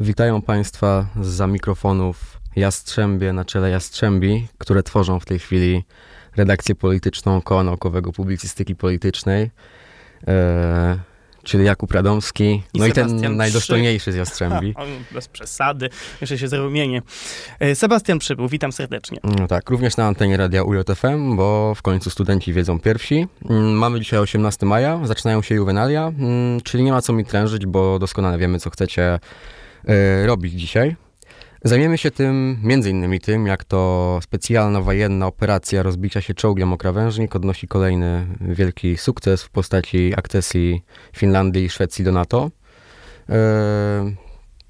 Witają Państwa za mikrofonów Jastrzębie na czele Jastrzębi, które tworzą w tej chwili redakcję polityczną Koła Naukowego Publicystyki Politycznej. E, czyli Jakub Radomski, I no i ten Sebastian najdostojniejszy z Jastrzębi. Ha, bez przesady, jeszcze się zarumienię. E, Sebastian Przybył, witam serdecznie. No tak, również na antenie radia UJFM, bo w końcu studenci wiedzą pierwsi. Mm, Mamy dzisiaj 18 maja, zaczynają się juwenalia, mm, czyli nie ma co mi trężyć, bo doskonale wiemy, co chcecie robić dzisiaj. Zajmiemy się tym, między innymi tym, jak to specjalna wojenna operacja rozbicia się czołgiem o krawężnik odnosi kolejny wielki sukces w postaci akcesji Finlandii i Szwecji do NATO. E,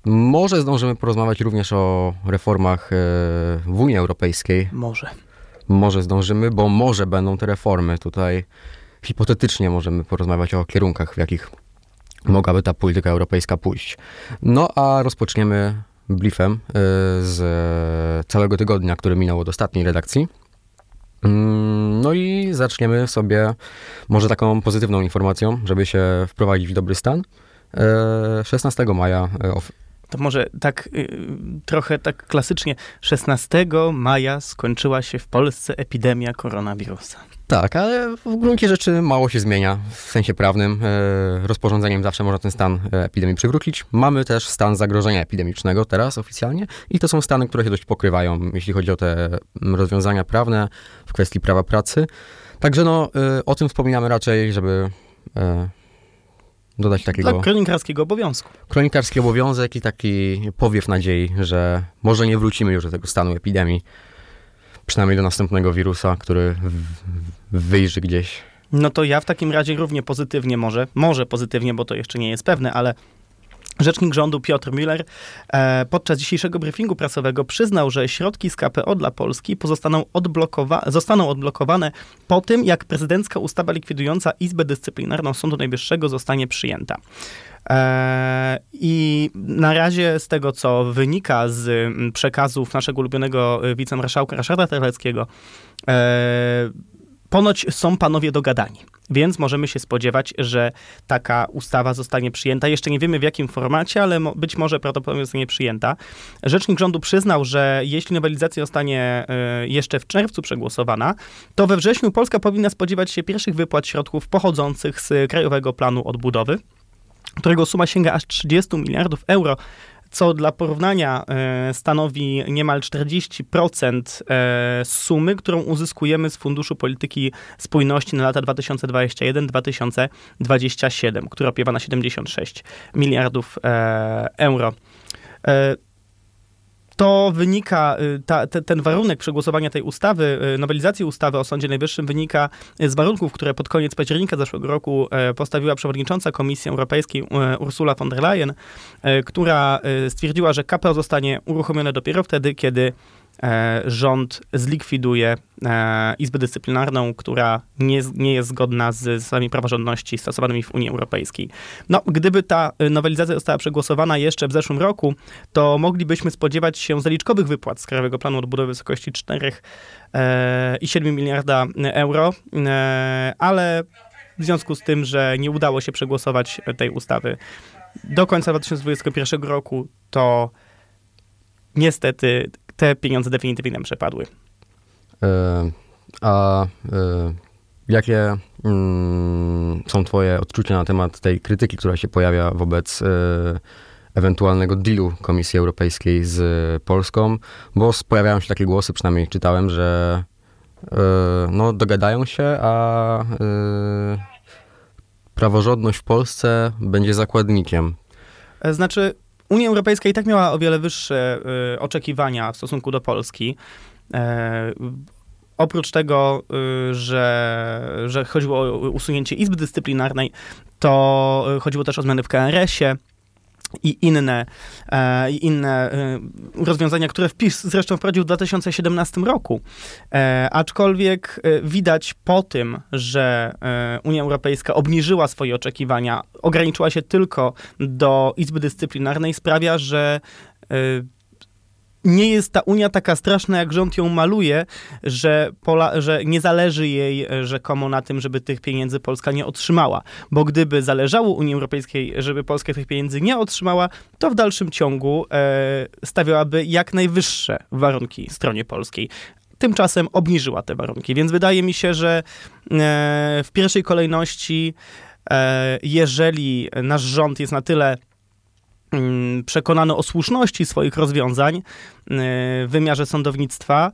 może zdążymy porozmawiać również o reformach e, w Unii Europejskiej. Może. Może zdążymy, bo może będą te reformy. Tutaj hipotetycznie możemy porozmawiać o kierunkach, w jakich mogłaby ta polityka europejska pójść. No a rozpoczniemy briefem e, z całego tygodnia, który minął od ostatniej redakcji. Mm, No i zaczniemy sobie może taką pozytywną informacją, żeby się wprowadzić w dobry stan. E, 16 maja e, of- To może tak y, trochę tak klasycznie. 16 maja skończyła się w Polsce epidemia koronawirusa. Tak, ale w gruncie rzeczy mało się zmienia w sensie prawnym. E, Rozporządzeniem zawsze można ten stan e, epidemii przywrócić. Mamy też stan zagrożenia epidemicznego teraz oficjalnie i to są stany, które się dość pokrywają, jeśli chodzi o te mm, rozwiązania prawne w kwestii prawa pracy. Także no, e, o tym wspominamy raczej, żeby dodać takiego Dla kronikarskiego obowiązku. kronikarski obowiązek i taki powiew nadziei, że może nie wrócimy już do tego stanu epidemii, przynajmniej do następnego wirusa, który wyjrzy gdzieś. No to ja w takim razie równie pozytywnie może, może pozytywnie, bo to jeszcze nie jest pewne, ale Rzecznik rządu Piotr Müller e, podczas dzisiejszego briefingu prasowego przyznał, że środki z KPO dla Polski pozostaną odblokowa- zostaną odblokowane po tym, jak prezydencka ustawa likwidująca Izbę Dyscyplinarną Sądu Najwyższego zostanie przyjęta. E, I na razie z tego, co wynika z mm, przekazów naszego ulubionego y, wicemarszałka Ryszarda Terleckiego, e, ponoć są panowie dogadani. Więc możemy się spodziewać, że taka ustawa zostanie przyjęta. Jeszcze nie wiemy w jakim formacie, ale być może prawdopodobnie zostanie przyjęta. Rzecznik rządu przyznał, że jeśli nowelizacja zostanie y, jeszcze w czerwcu przegłosowana, to we wrześniu Polska powinna spodziewać się pierwszych wypłat środków pochodzących z Krajowego Planu Odbudowy, którego suma sięga aż 30 miliardów euro co dla porównania e, stanowi niemal 40% e, sumy, którą uzyskujemy z Funduszu Polityki Spójności na lata 2021-2027, która opiewa na 76 miliardów e, euro. To wynika, y, ta, te, ten warunek przegłosowania tej ustawy, y, nowelizacji ustawy o Sądzie Najwyższym wynika z warunków, które pod koniec października zeszłego roku e, postawiła przewodnicząca Komisji Europejskiej e, Ursula von der Leyen, e, która stwierdziła, że KPO zostanie uruchomione dopiero wtedy, kiedy rząd zlikwiduje e, Izbę Dyscyplinarną, która nie, nie jest zgodna z zasadami praworządności stosowanymi w Unii Europejskiej. No, gdyby ta e, nowelizacja została przegłosowana jeszcze w zeszłym roku, to moglibyśmy spodziewać się zaliczkowych wypłat z Krajowego Planu Odbudowy w wysokości 4,7 miliarda euro, e, ale w związku z tym, że nie udało się przegłosować tej ustawy do końca 2021 roku, to niestety te pieniądze definitywnie nam przepadły. E, A e, jakie mm, są Twoje odczucia na temat tej krytyki, która się pojawia wobec e, ewentualnego dealu Komisji Europejskiej z Polską? Bo pojawiają się takie głosy, przynajmniej czytałem, że no, dogadają się, a praworządność w Polsce będzie zakładnikiem. Znaczy, Unia Europejska i tak miała o wiele wyższe y, oczekiwania w stosunku do Polski. E, oprócz tego, y, że, że chodziło o usunięcie Izby Dyscyplinarnej, to y, chodziło też o zmiany w KRS-ie i inne, e, inne e, rozwiązania, które wpis zresztą wprowadził w 2017 roku. E, aczkolwiek e, widać po tym, że e, Unia Europejska obniżyła swoje oczekiwania, ograniczyła się tylko do Izby Dyscyplinarnej, sprawia, że e, nie jest ta Unia taka straszna, jak rząd ją maluje, że, Pola, że nie zależy jej e, rzekomo na tym, żeby tych pieniędzy Polska nie otrzymała. Bo gdyby zależało Unii Europejskiej, żeby Polska tych pieniędzy nie otrzymała, to w dalszym ciągu e, stawiałaby jak najwyższe warunki stronie polskiej tymczasem obniżyła te warunki. Więc wydaje mi się, że e, w pierwszej kolejności, e, jeżeli nasz rząd jest na tyle mm, przekonany o słuszności swoich rozwiązań e, w wymiarze sądownictwa,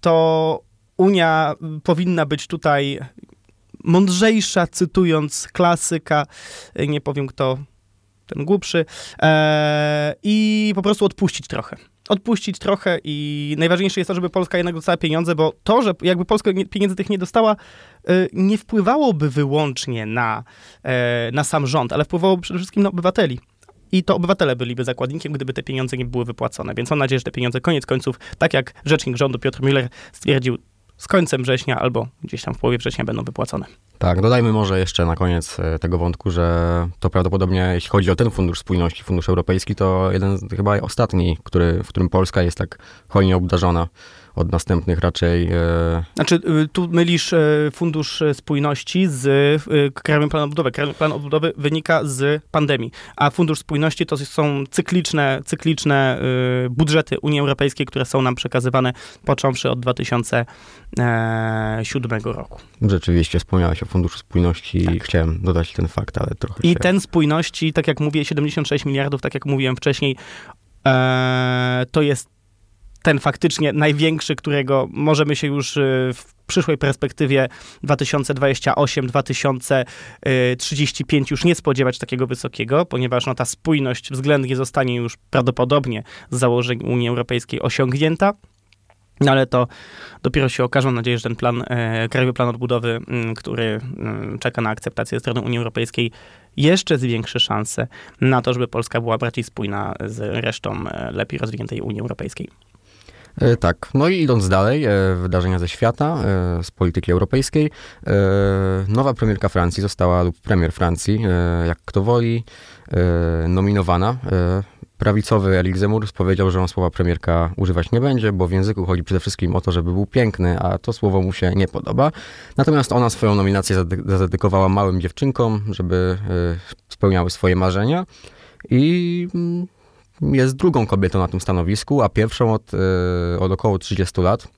to Unia powinna być tutaj mądrzejsza, cytując klasyka, nie powiem kto ten głupszy, i po prostu odpuścić trochę odpuścić trochę i najważniejsze jest to, żeby Polska jednak dostała pieniądze, bo to, że jakby Polska pieniędzy tych nie dostała, nie wpływałoby wyłącznie na, e, na sam rząd, ale wpływałoby przede wszystkim na obywateli. I to obywatele byliby zakładnikiem, gdyby te pieniądze nie były wypłacone. Więc mam nadzieję, że te pieniądze koniec końców, tak jak rzecznik rządu Piotr Müller stwierdził, z końcem września albo gdzieś tam w połowie września będą wypłacone. Tak, dodajmy może jeszcze na koniec e, tego wątku, że to prawdopodobnie, jeśli chodzi o ten Fundusz Spójności, Fundusz Europejski, to jeden chyba ostatni, który, w którym Polska jest tak hojnie obdarzona od następnych raczej. E... Znaczy, y, tu mylisz e, Fundusz Spójności z e, Krajowym Planem Odbudowy. Krajowy Plan Odbudowy wynika z pandemii, a Fundusz Spójności to są cykliczne, cykliczne e, budżety Unii Europejskiej, które są nam przekazywane począwszy od 2007 roku. Rzeczywiście, wspomniałeś o Funduszu Spójności tak. i chciałem dodać ten fakt, ale trochę I się... ten spójności, tak jak mówię, 76 miliardów, tak jak mówiłem wcześniej, to jest ten faktycznie największy, którego możemy się już y, w przyszłej perspektywie 2028-2035 już nie spodziewać takiego wysokiego, ponieważ no, ta spójność względnie zostanie już prawdopodobnie z założeń Unii Europejskiej osiągnięta. No ale to dopiero się okaże. Mam nadzieję, że ten plan, e, krajowy plan odbudowy, m, który m, czeka na akceptację strony Unii Europejskiej, jeszcze zwiększy szanse na to, żeby Polska była bardziej spójna z resztą e, lepiej rozwiniętej Unii Europejskiej. E, tak, no i idąc dalej, e, wydarzenia ze świata, e, z polityki europejskiej, nowa premierka Francji została, lub premier Francji, jak kto woli, nominowana. Prawicowy Erik Zemmour powiedział, że on słowa premierka używać nie będzie, bo w języku chodzi przede wszystkim o to, żeby był piękny, a to słowo mu się nie podoba. Natomiast ona swoją nominację zadedykowała małym dziewczynkom, żeby spełniały swoje marzenia. I mm, jest drugą kobietą na tym stanowisku, a pierwszą od, e, od około 30 lat.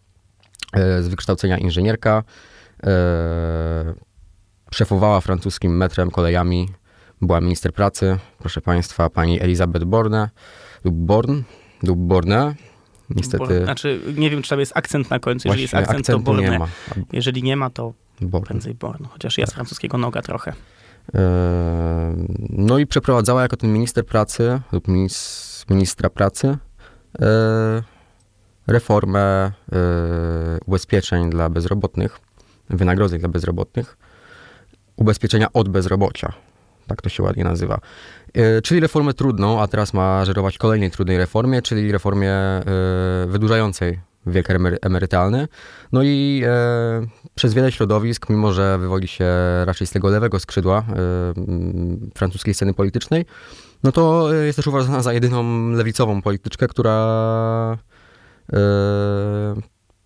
E, z wykształcenia inżynierka. E, szefowała francuskim metrem, kolejami. Była minister pracy, proszę państwa, pani Elizabeth Borne lub Born lub Borne. Niestety. znaczy, nie wiem, czy tam jest akcent na końcu. Jeżeli jest akcent, to Borne. Nie ma. Jeżeli nie ma, to Born. prędzej Born. Chociaż ja z francuskiego noga trochę. No i przeprowadzała jako ten minister pracy lub ministra pracy e, reformę e, ubezpieczeń dla bezrobotnych, wynagrodzeń dla bezrobotnych, ubezpieczenia od bezrobocia. Tak to się ładnie nazywa. E, czyli reformę trudną, a teraz ma żerować kolejnej trudnej reformie, czyli reformie wydłużającej wiek emerytalny. No i e, przez wiele środowisk, mimo że wywodzi się raczej z tego lewego skrzydła e, francuskiej sceny politycznej, no to jest też uważana za jedyną lewicową polityczkę, która e,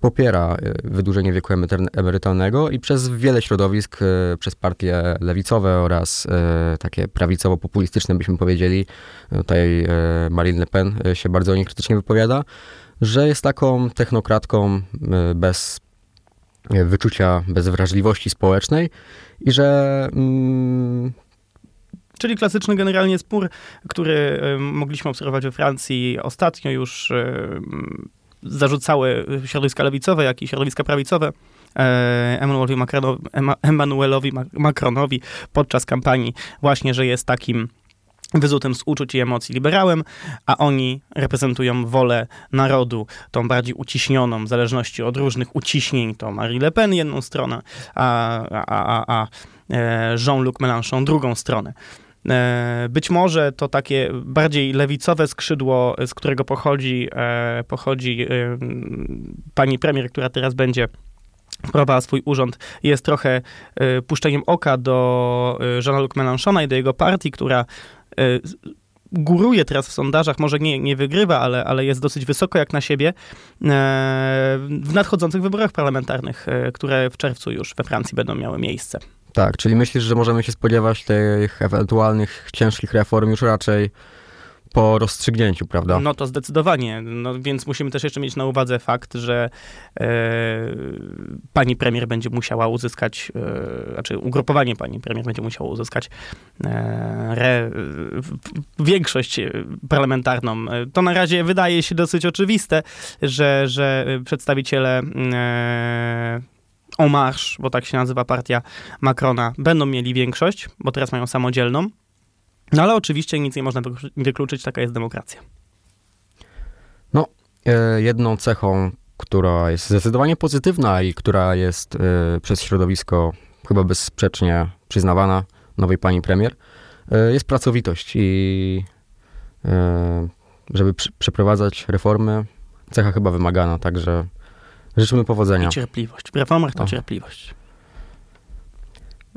popiera e, wydłużenie wieku emerytalnego i przez wiele środowisk, e, przez partie lewicowe oraz takie prawicowo-populistyczne, byśmy powiedzieli, tutaj Marine Le Pen się bardzo o nich krytycznie wypowiada, że jest taką technokratką bez wyczucia, bez wrażliwości społecznej i że mm, Czyli klasyczny generalnie spór, który mogliśmy obserwować we Francji ostatnio już zarzucały środowiska lewicowe, jak i środowiska prawicowe e, Emmanuelowi Macronowi, Emmanuelowi Macronowi podczas kampanii właśnie, że jest takim wyzutem z uczuć i emocji liberałem, a oni reprezentują wolę narodu, tą bardziej uciśnioną, w zależności od różnych uciśnień, to Marie Le Pen jedną stronę, a, a, a, a e, Jean-Luc Mélenchon drugą stronę. E, być może to takie bardziej lewicowe skrzydło, z którego pochodzi, e, pochodzi e, pani premier, która teraz będzie wprowadzała swój urząd, jest trochę puszczeniem oka do Jean-Luc Mélenchona i do jego partii, która góruje teraz w sondażach, może nie, nie wygrywa, ale, ale jest dosyć wysoko jak na siebie, w nadchodzących wyborach parlamentarnych, które w czerwcu już we Francji będą miały miejsce. Tak, czyli myślisz, że możemy się spodziewać tych ewentualnych ciężkich reform już raczej po rozstrzygnięciu, prawda? No to zdecydowanie. No, więc musimy też jeszcze mieć na uwadze fakt, że e, pani premier będzie musiała uzyskać, e, znaczy ugrupowanie pani premier będzie musiało uzyskać e, re, większość parlamentarną. To na razie wydaje się dosyć oczywiste, że, że przedstawiciele e, En Marche, bo tak się nazywa partia Macrona, będą mieli większość, bo teraz mają samodzielną. No ale oczywiście nic nie można wykluczyć, taka jest demokracja. No, e, jedną cechą, która jest zdecydowanie pozytywna i która jest e, przez środowisko chyba bezsprzecznie przyznawana nowej pani premier, e, jest pracowitość i żeby przeprowadzać reformy, cecha chyba wymagana, także życzymy powodzenia. I cierpliwość. W reformach to o. cierpliwość.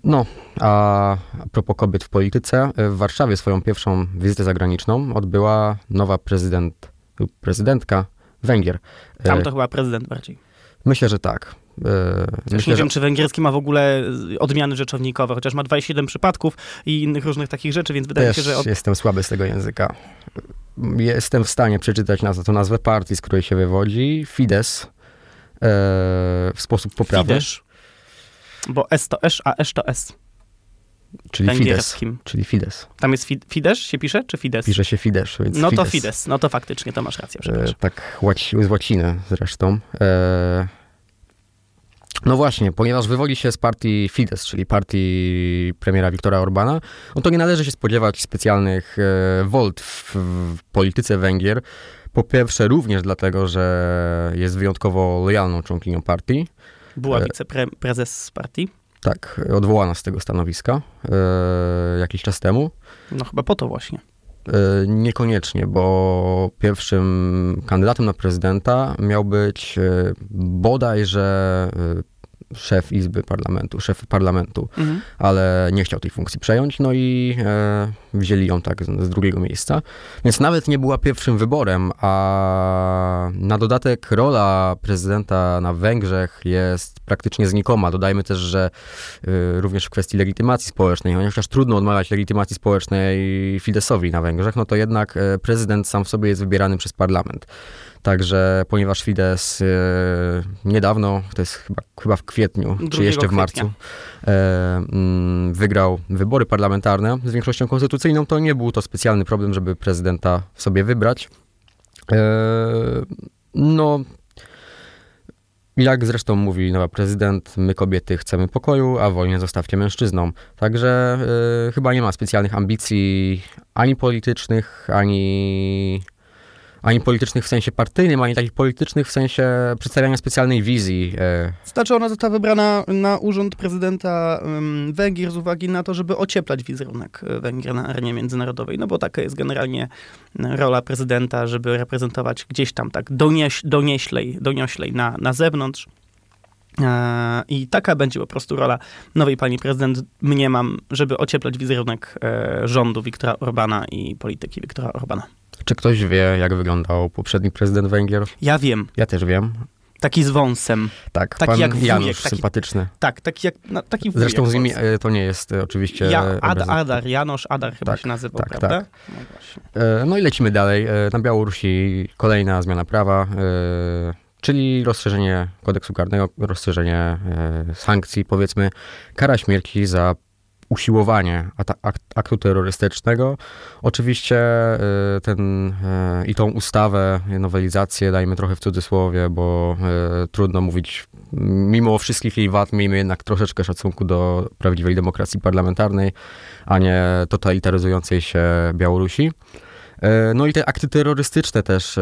No, a propos kobiet w polityce, w Warszawie swoją pierwszą wizytę zagraniczną odbyła nowa prezydent prezydentka Węgier. Tam to e, chyba prezydent bardziej. Myślę, że tak. E, myślę, nie wiem, że... czy węgierski ma w ogóle odmiany rzeczownikowe, chociaż ma 27 przypadków i innych różnych takich rzeczy, więc wydaje Też się, że... Od... jestem słaby z tego języka. Jestem w stanie przeczytać na to nazwę partii, z której się wywodzi. Fidesz. E, w sposób poprawny. Fidesz. Bo S to S, a S to S. Czyli Fidesz. Czyli Fidesz. Tam jest fi Fidesz się pisze, czy Fidesz? Pisze się Fidesz, więc No Fidesz. to Fidesz, no to faktycznie, to masz rację, e, przepraszam. E, tak łaci z łaciny zresztą. E, no właśnie, ponieważ wywodzi się z partii Fidesz, czyli partii premiera Viktora Orbana, no to nie należy się spodziewać specjalnych e, wolt w, w polityce Węgier. Po pierwsze również dlatego, że jest wyjątkowo lojalną członkinią partii. Była e, wiceprezes partii? Tak, odwołana z tego stanowiska e, jakiś czas temu. No chyba po to właśnie. E, niekoniecznie, bo pierwszym kandydatem na prezydenta miał być e, bodajże e, szef Izby Parlamentu, szef parlamentu, mhm. ale nie chciał tej funkcji przejąć, no i e, wzięli ją tak z, z, drugiego miejsca. Więc nawet nie była pierwszym wyborem, a na dodatek rola prezydenta na Węgrzech jest praktycznie znikoma. Dodajmy też, że e, również w kwestii legitymacji społecznej, chociaż trudno odmawiać legitymacji społecznej Fideszowi na Węgrzech, no to jednak e, prezydent sam w sobie jest wybierany przez parlament. Także ponieważ Fidesz e, niedawno, to jest chyba, chyba w kwietniu, czy jeszcze w marcu, e, mm, wygrał wybory parlamentarne z większością konstytucyjną, to nie był to specjalny problem, żeby prezydenta sobie wybrać. E, no, jak zresztą mówi nowa prezydent, my kobiety chcemy pokoju, a wojnę zostawcie mężczyznom. Także y, chyba nie ma specjalnych ambicji ani politycznych, ani ani politycznych w sensie partyjnym, ani takich politycznych w sensie przedstawiania specjalnej wizji. E. Znaczy ona została wybrana na urząd prezydenta Węgier z uwagi na to, żeby ocieplać wizerunek e, Węgier na arenie międzynarodowej, no bo taka jest generalnie e, rola prezydenta, żeby reprezentować gdzieś tam tak donieś, donieślej, donioślej na, na zewnątrz. I taka będzie po prostu rola nowej pani prezydent, mniemam, żeby ocieplać wizerunek rządu Wiktora Orbana i polityki Wiktora Orbana. Czy ktoś wie, jak wyglądał poprzedni prezydent Węgier? Ja wiem. Ja też wiem. Taki z wąsem. Tak, taki pan jak wujek, Janusz, taki, sympatyczny. Tak, taki jak no, taki wujek. Zresztą z nimi e, to nie jest e, oczywiście... Ja, Ad, Adar, Janosz Adar chyba tak, się nazywał, tak, prawda? Tak. No. E, no i lecimy dalej. Na Białorusi kolejna zmiana prawa, czyli rozszerzenie kodeksu karnego, rozszerzenie sankcji, powiedzmy, kara śmierci za usiłowanie aktu terrorystycznego. Oczywiście y, ten y, i tą ustawę, nowelizację dajmy trochę w cudzysłowie, bo y, trudno mówić, mimo wszystkich jej wad, miejmy jednak troszeczkę szacunku do prawdziwej demokracji parlamentarnej, a nie totalitaryzującej się Białorusi. No i te akty terrorystyczne też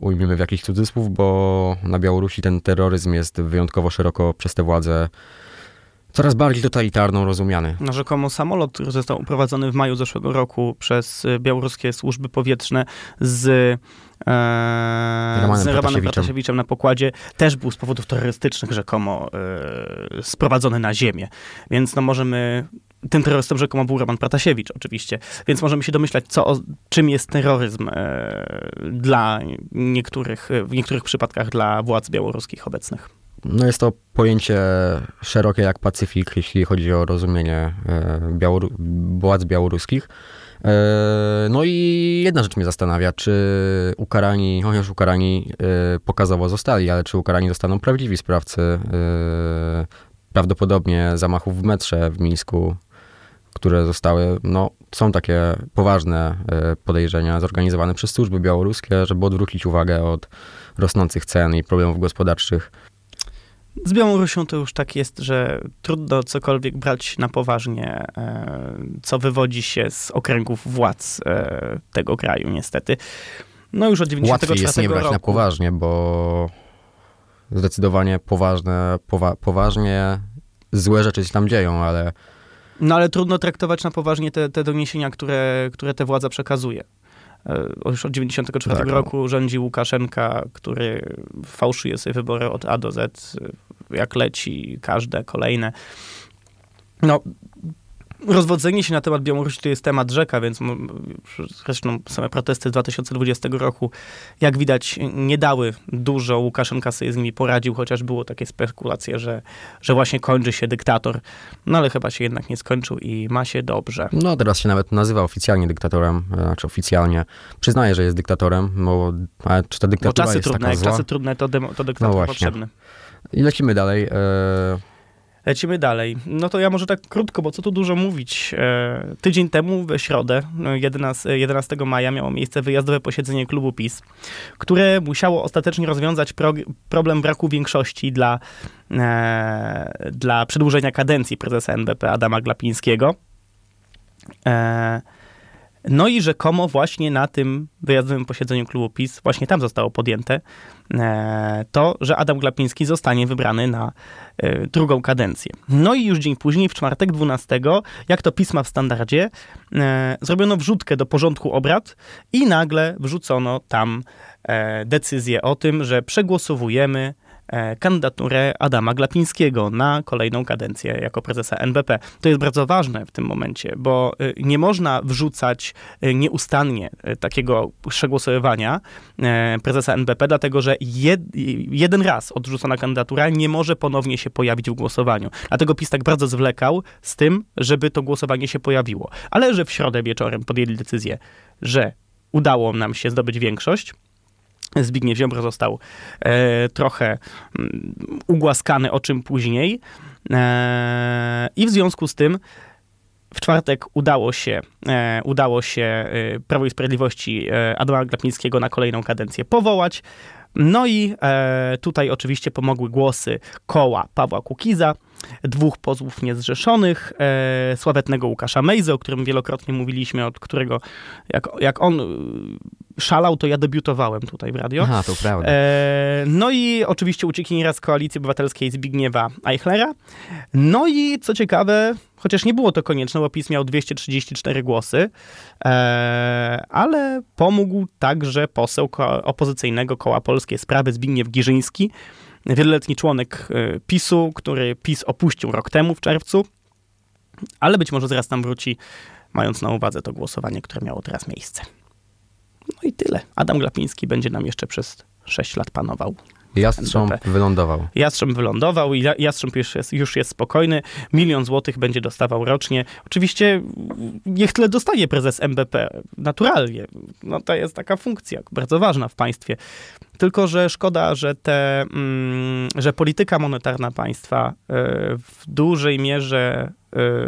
ujmijmy w jakiś cudzysłów, bo na Białorusi ten terroryzm jest wyjątkowo szeroko przez te władze coraz bardziej totalitarną rozumiany. No, rzekomo samolot, który został uprowadzony w maju zeszłego roku przez y, białoruskie służby powietrzne z e, Romanem z Romanem Pratasiewiczem na pokładzie, też był z powodów terrorystycznych rzekomo e, sprowadzony na ziemię. Więc no możemy tym terrorystą rzekomo był Roman Pratasiewicz oczywiście, więc możemy się domyślać, co, czym jest terroryzm e, dla niektórych, w niektórych przypadkach dla władz białoruskich obecnych. No jest to pojęcie szerokie jak Pacyfik, jeśli chodzi o rozumienie e, Białoru władz białoruskich. E, no i jedna rzecz mnie zastanawia, czy ukarani, chociaż ukarani e, pokazowo zostali, ale czy ukarani zostaną prawdziwi sprawcy prawdopodobnie zamachów w metrze w Mińsku, które zostały, no są takie poważne podejrzenia zorganizowane przez służby białoruskie, żeby odwrócić uwagę od rosnących cen i problemów gospodarczych z Białorusią to już tak jest, że trudno cokolwiek brać na poważnie, e, co wywodzi się z okręgów władz e, tego kraju, niestety. No już od 94 Łatwiej jest nie brać roku. na poważnie, bo zdecydowanie poważne, powa poważnie złe rzeczy się tam dzieją, ale... No ale trudno traktować na poważnie te, te doniesienia, które, które te władza przekazuje. E, już od 94 tak. No. roku rządzi Łukaszenka, który fałszuje sobie wybory od A do Z, jak leci każde kolejne. No, rozwodzenie się na temat Białorusi to jest temat rzeka, więc zresztą same protesty z 2020 roku, jak widać, nie dały dużo. Łukaszenka sobie z nimi poradził, chociaż było takie spekulacje, że, że właśnie kończy się dyktator. No ale chyba się jednak nie skończył i ma się dobrze. No teraz się nawet nazywa oficjalnie dyktatorem, znaczy oficjalnie. Przyznaje, że jest dyktatorem, bo ale czy ta dyktatura bo czasy jest trudne, taka jak zła? czasy trudne, to, demo, to dyktator No potrzebny. I lecimy dalej. E, Lecimy dalej. No to ja może tak krótko, bo co tu dużo mówić. E, tydzień temu, we środę, 11, 11 maja, miało miejsce wyjazdowe posiedzenie klubu PiS, które musiało ostatecznie rozwiązać pro, problem braku większości dla, e, dla przedłużenia kadencji prezesa NBP Adama Glapińskiego. E, no i rzekomo właśnie na tym wyjazdowym posiedzeniu klubu PiS, właśnie tam zostało podjęte e, to, że Adam Glapiński zostanie wybrany na e, drugą kadencję. No i już dzień później, w czwartek 12, jak to pisma w standardzie, e, zrobiono wrzutkę do porządku obrad i nagle wrzucono tam decyzję o tym, że przegłosowujemy kandydaturę Adama Glapińskiego na kolejną kadencję jako prezesa NBP. To jest bardzo ważne w tym momencie, bo e, nie można wrzucać e, nieustannie takiego przegłosowywania prezesa NBP, dlatego że jed, jeden raz odrzucona kandydatura nie może ponownie się pojawić w głosowaniu. Dlatego PiS tak bardzo zwlekał z tym, żeby to głosowanie się pojawiło. Ale że w środę wieczorem podjęli decyzję, że udało nam się zdobyć większość, Zbigniew Ziobro został e, trochę mm, ugłaskany, o czym później. E, I w związku z tym w czwartek udało się, e, udało się e, Prawo i Sprawiedliwości e, Adama Glapińskiego na kolejną kadencję powołać. No i e, tutaj oczywiście pomogły głosy koła Pawła Kukiza, dwóch pozłów niezrzeszonych, e, sławetnego Łukasza Mejzy, o którym wielokrotnie mówiliśmy, od którego jak, jak on szalał, to ja debiutowałem tutaj w radio. Aha, to prawda. E, no i oczywiście uciekiniera z Koalicji Obywatelskiej Zbigniewa Eichlera. No i co ciekawe, chociaż nie było to konieczne, bo PiS miał 234 głosy, e, ale pomógł także poseł opozycyjnego Koła Polskie Sprawy Zbigniew Giżyński, wieloletni członek e, PiSu, który PiS opuścił rok temu w czerwcu, ale być może zaraz tam wróci, mając na uwadze to głosowanie, które miało teraz miejsce. No i tyle. Adam Glapiński będzie nam jeszcze przez 6 lat panował. Jastrząb NBP. wylądował. Jastrząb wylądował i Jastrząb już jest, już jest spokojny. Milion złotych będzie dostawał rocznie. Oczywiście niech tyle dostaje prezes MBP. Naturalnie. No to jest taka funkcja bardzo ważna w państwie. Tylko, że szkoda, że te, mm, że polityka monetarna państwa y, w dużej mierze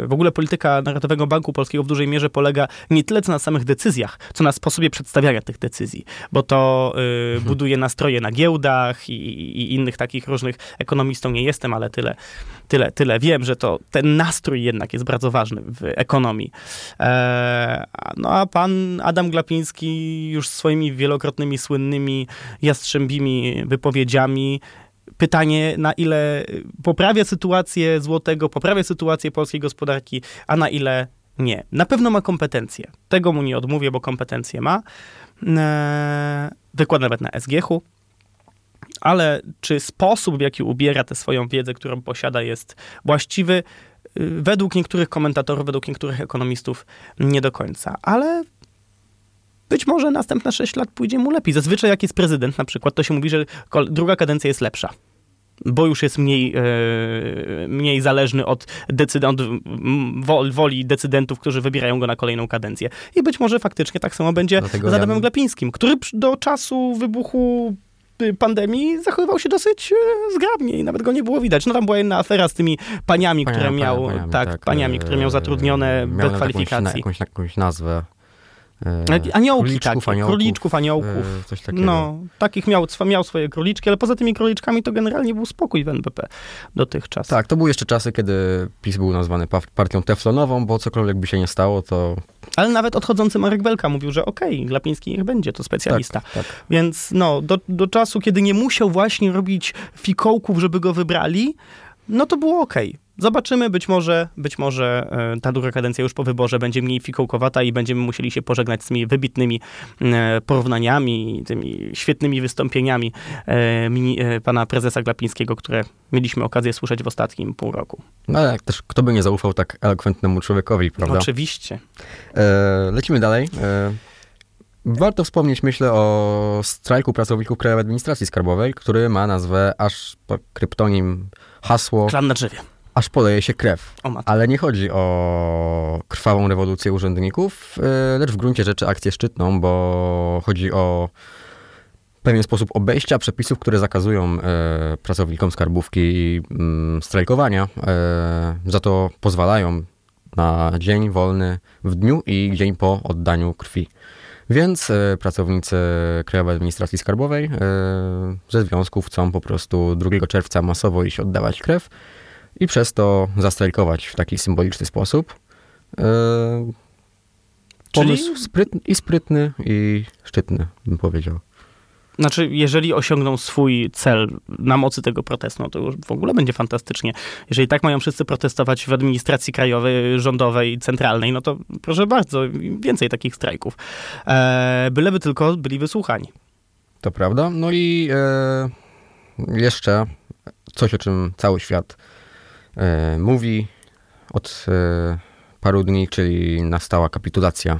w ogóle polityka Narodowego Banku Polskiego w dużej mierze polega nie tyle co na samych decyzjach, co na sposobie przedstawiania tych decyzji, bo to mhm. buduje nastroje na giełdach i, i, innych takich różnych, ekonomistą nie jestem, ale tyle, tyle, tyle wiem, że to ten nastrój jednak jest bardzo ważny w ekonomii. E, no a pan Adam Glapiński już swoimi wielokrotnymi słynnymi jastrzębimi wypowiedziami pytanie, na ile poprawia sytuację złotego, poprawia sytuację polskiej gospodarki, a na ile nie. Na pewno ma kompetencje. Tego mu nie odmówię, bo kompetencje ma. Eee, wykłada nawet na SGH-u. Ale czy sposób, w jaki ubiera tę swoją wiedzę, którą posiada, jest właściwy? według niektórych komentatorów, według niektórych ekonomistów nie do końca, ale być może następne 6 lat pójdzie mu lepiej. Zazwyczaj jak jest prezydent na przykład, to się mówi, że druga kadencja jest lepsza. Bo już jest mniej, e, mniej zależny od, decyd- od wol- woli decydentów, którzy wybierają go na kolejną kadencję. I być może faktycznie tak samo będzie Dlatego z ja Adamem Glapińskim, który do czasu wybuchu y, pandemii zachowywał się dosyć e, zgrabnie i nawet go nie było widać. No tam była jedna afera z tymi paniami, które miał, paniami, tak, paniami, które miał e, zatrudnione miał bez kwalifikacji. Jakąś, jakąś nazwę. E, Aniołki takie, aniołków, króliczków, aniołków. e, Coś takiego. No, takich miał, miał swoje króliczki, ale poza tymi króliczkami to generalnie był spokój w NBP dotychczas. Tak, to były jeszcze czasy, kiedy PiS był nazwany pa- partią teflonową, bo cokolwiek by się nie stało, to Ale nawet odchodzący Marek Belka mówił, że okej, Glapiński niech będzie, to specjalista. tak, tak. Więc no, do, do czasu, kiedy nie musiał właśnie robić fikołków, żeby go wybrali, no to było okej. Zobaczymy, być może, być może e, ta druga kadencja już po wyborze będzie mniej fikołkowata i będziemy musieli się pożegnać z tymi wybitnymi porównaniami, tymi świetnymi wystąpieniami e, e, pana prezesa Glapińskiego, które mieliśmy okazję słyszeć w ostatnim pół roku. No ale też kto by nie zaufał tak elokwentnemu człowiekowi, prawda? Oczywiście. E, lecimy dalej. E, warto wspomnieć, myślę, o strajku pracowników Krajowej Administracji Skarbowej, który ma nazwę aż kryptonim, hasło, Klan na drzewie. Aż poleje się krew. Ale nie chodzi o krwawą rewolucję urzędników, e, lecz w gruncie rzeczy akcję szczytną, bo chodzi o pewien sposób obejścia przepisów, które zakazują e, pracownikom skarbówki mm, strajkowania. E, za to pozwalają na dzień wolny w dniu i dzień po oddaniu krwi. Więc pracownicy Krajowej Administracji Skarbowej ze związków chcą po prostu 2 czerwca masowo iść oddawać krew i przez to zastrajkować w taki symboliczny sposób. E, Czyli- Pomysł sprytny, i sprytny, i szczytny, bym powiedział. Znaczy, jeżeli osiągną swój cel na mocy tego protestu, no to już w ogóle będzie fantastycznie. Jeżeli tak mają wszyscy protestować w administracji krajowej, rządowej, centralnej, no to proszę bardzo, więcej takich strajków. E, byleby tylko byli wysłuchani. To prawda. No i e, jeszcze coś, o czym cały świat mówi od e, paru dni, czyli nastała kapitulacja.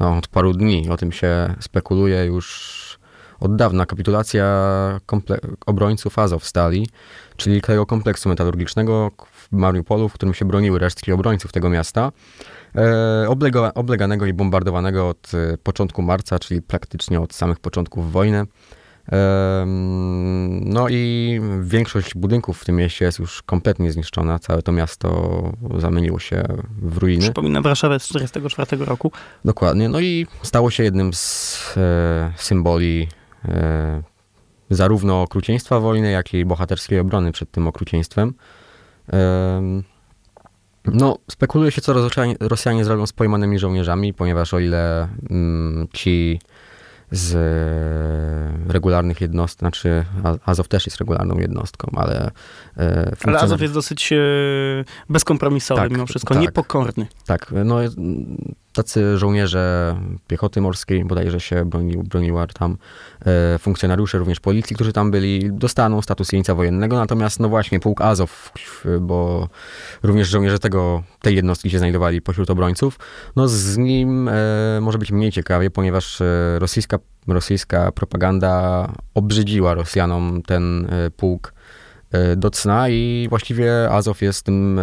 No, od paru dni o tym się spekuluje już od dawna. Kapitulacja komple- obrońców Azowstali, czyli tego kompleksu metalurgicznego w Mariupolu, w którym się broniły resztki obrońców tego miasta. E, oblega, obleganego i bombardowanego od e, początku marca, czyli praktycznie od samych początków wojny. No i większość budynków w tym mieście jest już kompletnie zniszczona. Całe to miasto zamieniło się w ruiny. Przypominam Warszawę z 1944 roku. Dokładnie. No i stało się jednym z e, symboli e, zarówno okrucieństwa wojny, jak i bohaterskiej obrony przed tym okrucieństwem. Em, no, spekuluje się, co Rosjanie, Rosjanie zrobią z pojmanymi żołnierzami, ponieważ o ile mm, ci z e, regularnych jednostek, znaczy Azow też jest regularną jednostką, ale e, Ale Azow jest dosyć e, bezkompromisowy Tak, mimo wszystko, tak. niepokorny. Tak, no tacy żołnierze piechoty morskiej, bodajże się broni, broniła tam, e, funkcjonariusze również policji, którzy tam byli, dostaną status jeńca wojennego, natomiast no właśnie pułk Azow, bo również żołnierze tego, tej jednostki się znajdowali pośród obrońców, no z nim e, może być mniej ciekawie, ponieważ e, rosyjska, rosyjska propaganda obrzydziła Rosjanom ten e, pułk do cna i właściwie Azow jest tym e,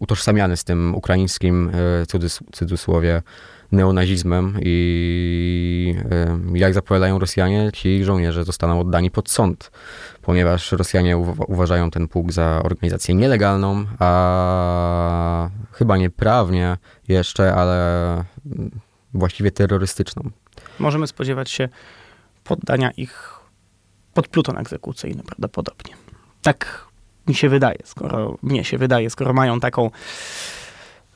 utożsamiany z tym ukraińskim e, cudys- cudzysłowie neonazizmem i e, jak zapowiadają Rosjanie, ci żołnierze zostaną oddani pod sąd, ponieważ Rosjanie uwa- uważają ten pułk za organizację nielegalną, a chyba nieprawnie jeszcze, ale właściwie terrorystyczną. Możemy spodziewać się poddania ich pod pluton egzekucyjny prawdopodobnie. Tak mi się wydaje, skoro mnie się wydaje, skoro mają taką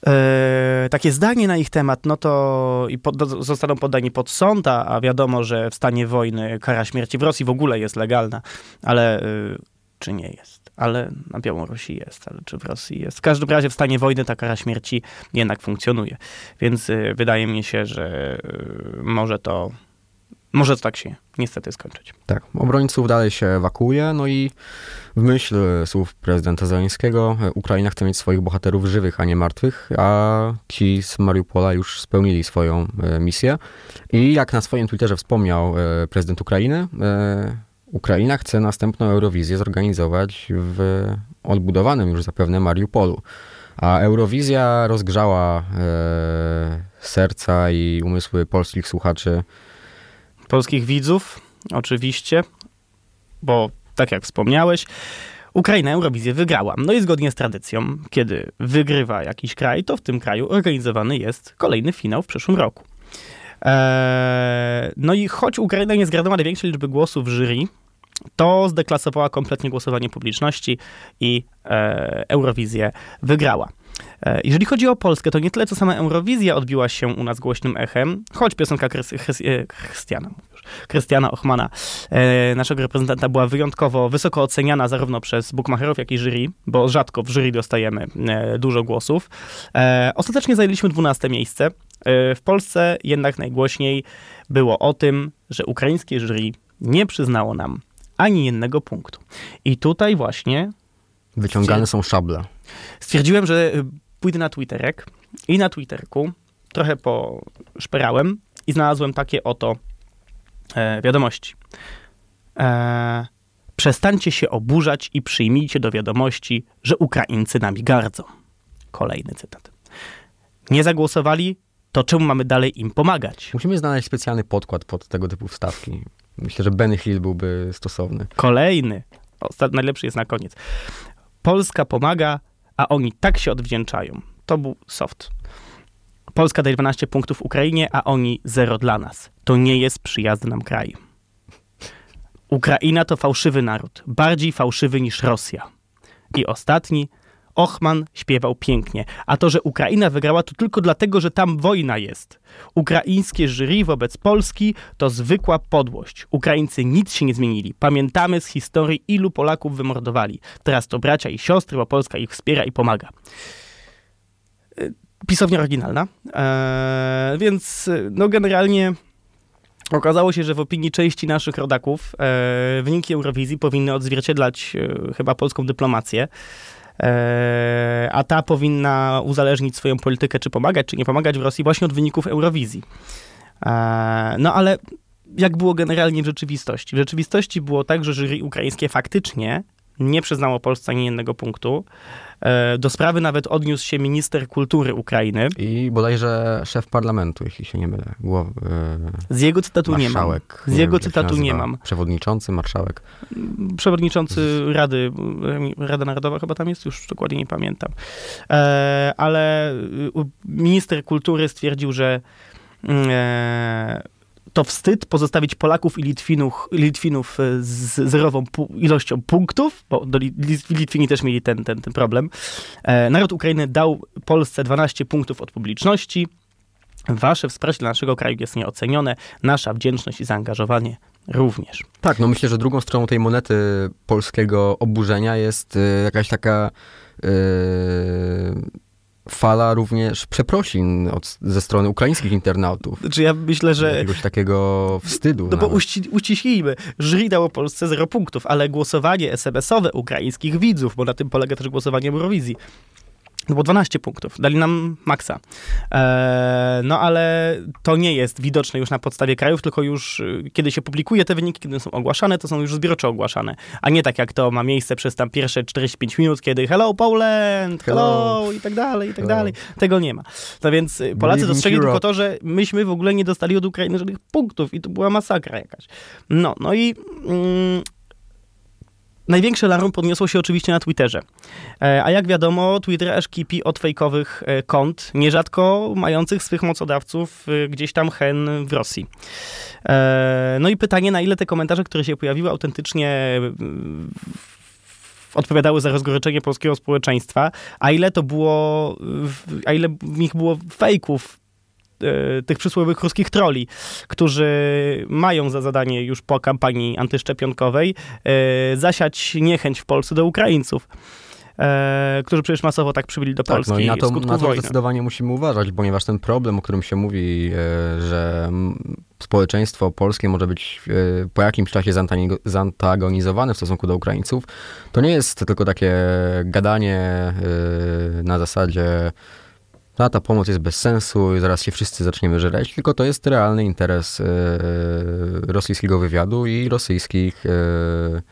e, takie zdanie na ich temat, no to i pod, zostaną poddani pod sąd, a, wiadomo, że w stanie wojny kara śmierci w Rosji w ogóle jest legalna, ale e, czy nie jest? Ale na Białorusi jest, ale czy w Rosji jest? W każdym razie w stanie wojny ta kara śmierci jednak funkcjonuje. Więc e, wydaje mi się, że e, może to może to tak się niestety skończyć. Tak, obrońców dalej się ewakuuje, no i w myśl słów prezydenta Zeleńskiego Ukraina chce mieć swoich bohaterów żywych, a nie martwych, a ci z Mariupola już spełnili swoją e, misję. I jak na swoim Twitterze wspomniał e, prezydent Ukrainy, e, Ukraina chce następną Eurowizję zorganizować w odbudowanym już zapewne Mariupolu. A Eurowizja rozgrzała serca i umysły polskich słuchaczy polskich widzów, oczywiście, bo tak jak wspomniałeś, Ukraina Eurowizję wygrała. No i zgodnie z tradycją, kiedy wygrywa jakiś kraj, to w tym kraju organizowany jest kolejny finał w przyszłym roku. Eee, no i choć Ukraina nie zgarnęła największej liczby głosów jury, to zdeklasowała kompletnie głosowanie publiczności i e, Eurowizję wygrała. E, jeżeli chodzi o Polskę, to nie tyle co sama Eurowizja odbiła się u nas głośnym echem, choć piosenka Krystiana, Krystiana Ochmana, e, naszego reprezentanta, była wyjątkowo wysoko oceniana zarówno przez bookmacherów, jak i jury, bo rzadko w jury dostajemy e, dużo głosów. Ostatecznie zajęliśmy 12 miejsce. W Polsce jednak najgłośniej było o tym, że ukraińskie jury nie przyznało nam ani jednego punktu. I tutaj właśnie Wyciągane są szable. Stwierdziłem, że y, pójdę na Twitterek i na Twitterku trochę poszperałem i znalazłem takie oto e, wiadomości. E, przestańcie się oburzać i przyjmijcie do wiadomości, że Ukraińcy nami gardzą. Kolejny cytat. Nie zagłosowali, to czemu mamy dalej im pomagać? Musimy znaleźć specjalny podkład pod tego typu wstawki. Myślę, że Benny Hill byłby stosowny. Kolejny. Ostat... Najlepszy jest na koniec. Polska pomaga, a oni tak się odwdzięczają. To był soft. Polska daje 12 punktów Ukrainie, a oni zero dla nas. To nie jest przyjazny nam kraj. Ukraina to fałszywy naród, bardziej fałszywy niż Rosja. I ostatni, Ochman śpiewał pięknie, a to, że Ukraina wygrała, to tylko dlatego, że tam wojna jest. Ukraińskie jury wobec Polski to zwykła podłość. Ukraińcy nic się nie zmienili. Pamiętamy z historii, ilu Polaków wymordowali. Teraz to bracia i siostry, bo Polska ich wspiera i pomaga. E, pisownia oryginalna, eee, więc no generalnie Okazało się, że w opinii części naszych rodaków e, wyniki Eurowizji powinny odzwierciedlać e, chyba polską dyplomację. E, a ta powinna uzależnić swoją politykę, czy pomagać, czy nie pomagać w Rosji właśnie od wyników Eurowizji. E, no ale jak było generalnie w rzeczywistości? W rzeczywistości było tak, że jury ukraińskie faktycznie nie przyznało Polsce ani jednego punktu. E, do sprawy nawet odniósł się minister kultury Ukrainy. I bodajże szef parlamentu, jeśli się nie mylę. Głow, e, Z jego cytatu nie mam. Z jego wiem, cytatu nie mam. Przewodniczący, marszałek. Przewodniczący Rady, Rada Narodowa chyba tam jest, już dokładnie nie pamiętam. E, ale minister kultury stwierdził, że mm, to wstyd pozostawić Polaków i Litwinów, Litwinów e, z zerową ilością punktów, bo Litwini też mieli ten, ten, ten problem. E, naród Ukrainy dał Polsce 12 punktów od publiczności. Wasze wsparcie dla naszego kraju jest nieocenione, nasza wdzięczność i zaangażowanie również. Tak, no myślę, że drugą stroną tej monety polskiego oburzenia jest y, jakaś taka fala również przeprosin od, ze strony ukraińskich internautów. Znaczy ja myślę, że... Jakiegoś takiego wstydu. No bo uści, uściślijmy, jury dało Polsce 0 punktów, ale głosowanie SMS-owe ukraińskich widzów, bo na tym polega też głosowanie Eurowizji, no bo 12 punktów, dali nam maksa. Eee, no ale to nie jest widoczne już na podstawie krajów, tylko już y, kiedy się publikuje te wyniki, kiedy są ogłaszane, to są już zbiorczo ogłaszane, a nie tak jak to ma miejsce przez tam pierwsze 45 minut, kiedy hello Poland, hello, hello i tak dalej, i tak hello. dalej. Tego nie ma. No więc y, Polacy dostrzegli tylko to, że myśmy w ogóle nie dostali od Ukrainy żadnych punktów i to była masakra jakaś. No, no i... Mm, Największe larum podniosło się oczywiście na Twitterze. E, a jak wiadomo, Twitter aż kipi od fejkowych e, kont, nierzadko mających swych mocodawców e, gdzieś tam hen w Rosji. No i pytanie, na ile te komentarze, które się pojawiły, autentycznie odpowiadały za rozgoryczenie polskiego społeczeństwa, a ile to było, a ile w nich było fejków tych przysłowiowych ruskich troli, którzy mają za zadanie już po kampanii antyszczepionkowej e, zasiać niechęć w Polsce do Ukraińców. e, którzy przecież masowo tak przybyli do Tak, Polski no i na to, na to wojny. zdecydowanie musimy uważać, ponieważ ten problem, o którym się mówi, e, że społeczeństwo polskie może być e, po jakimś czasie zantagonizowane w stosunku do Ukraińców, to nie jest tylko takie gadanie e, na zasadzie a ta pomoc jest bez sensu i zaraz się wszyscy zaczniemy żreć, tylko to jest realny interes e, rosyjskiego wywiadu i rosyjskich e,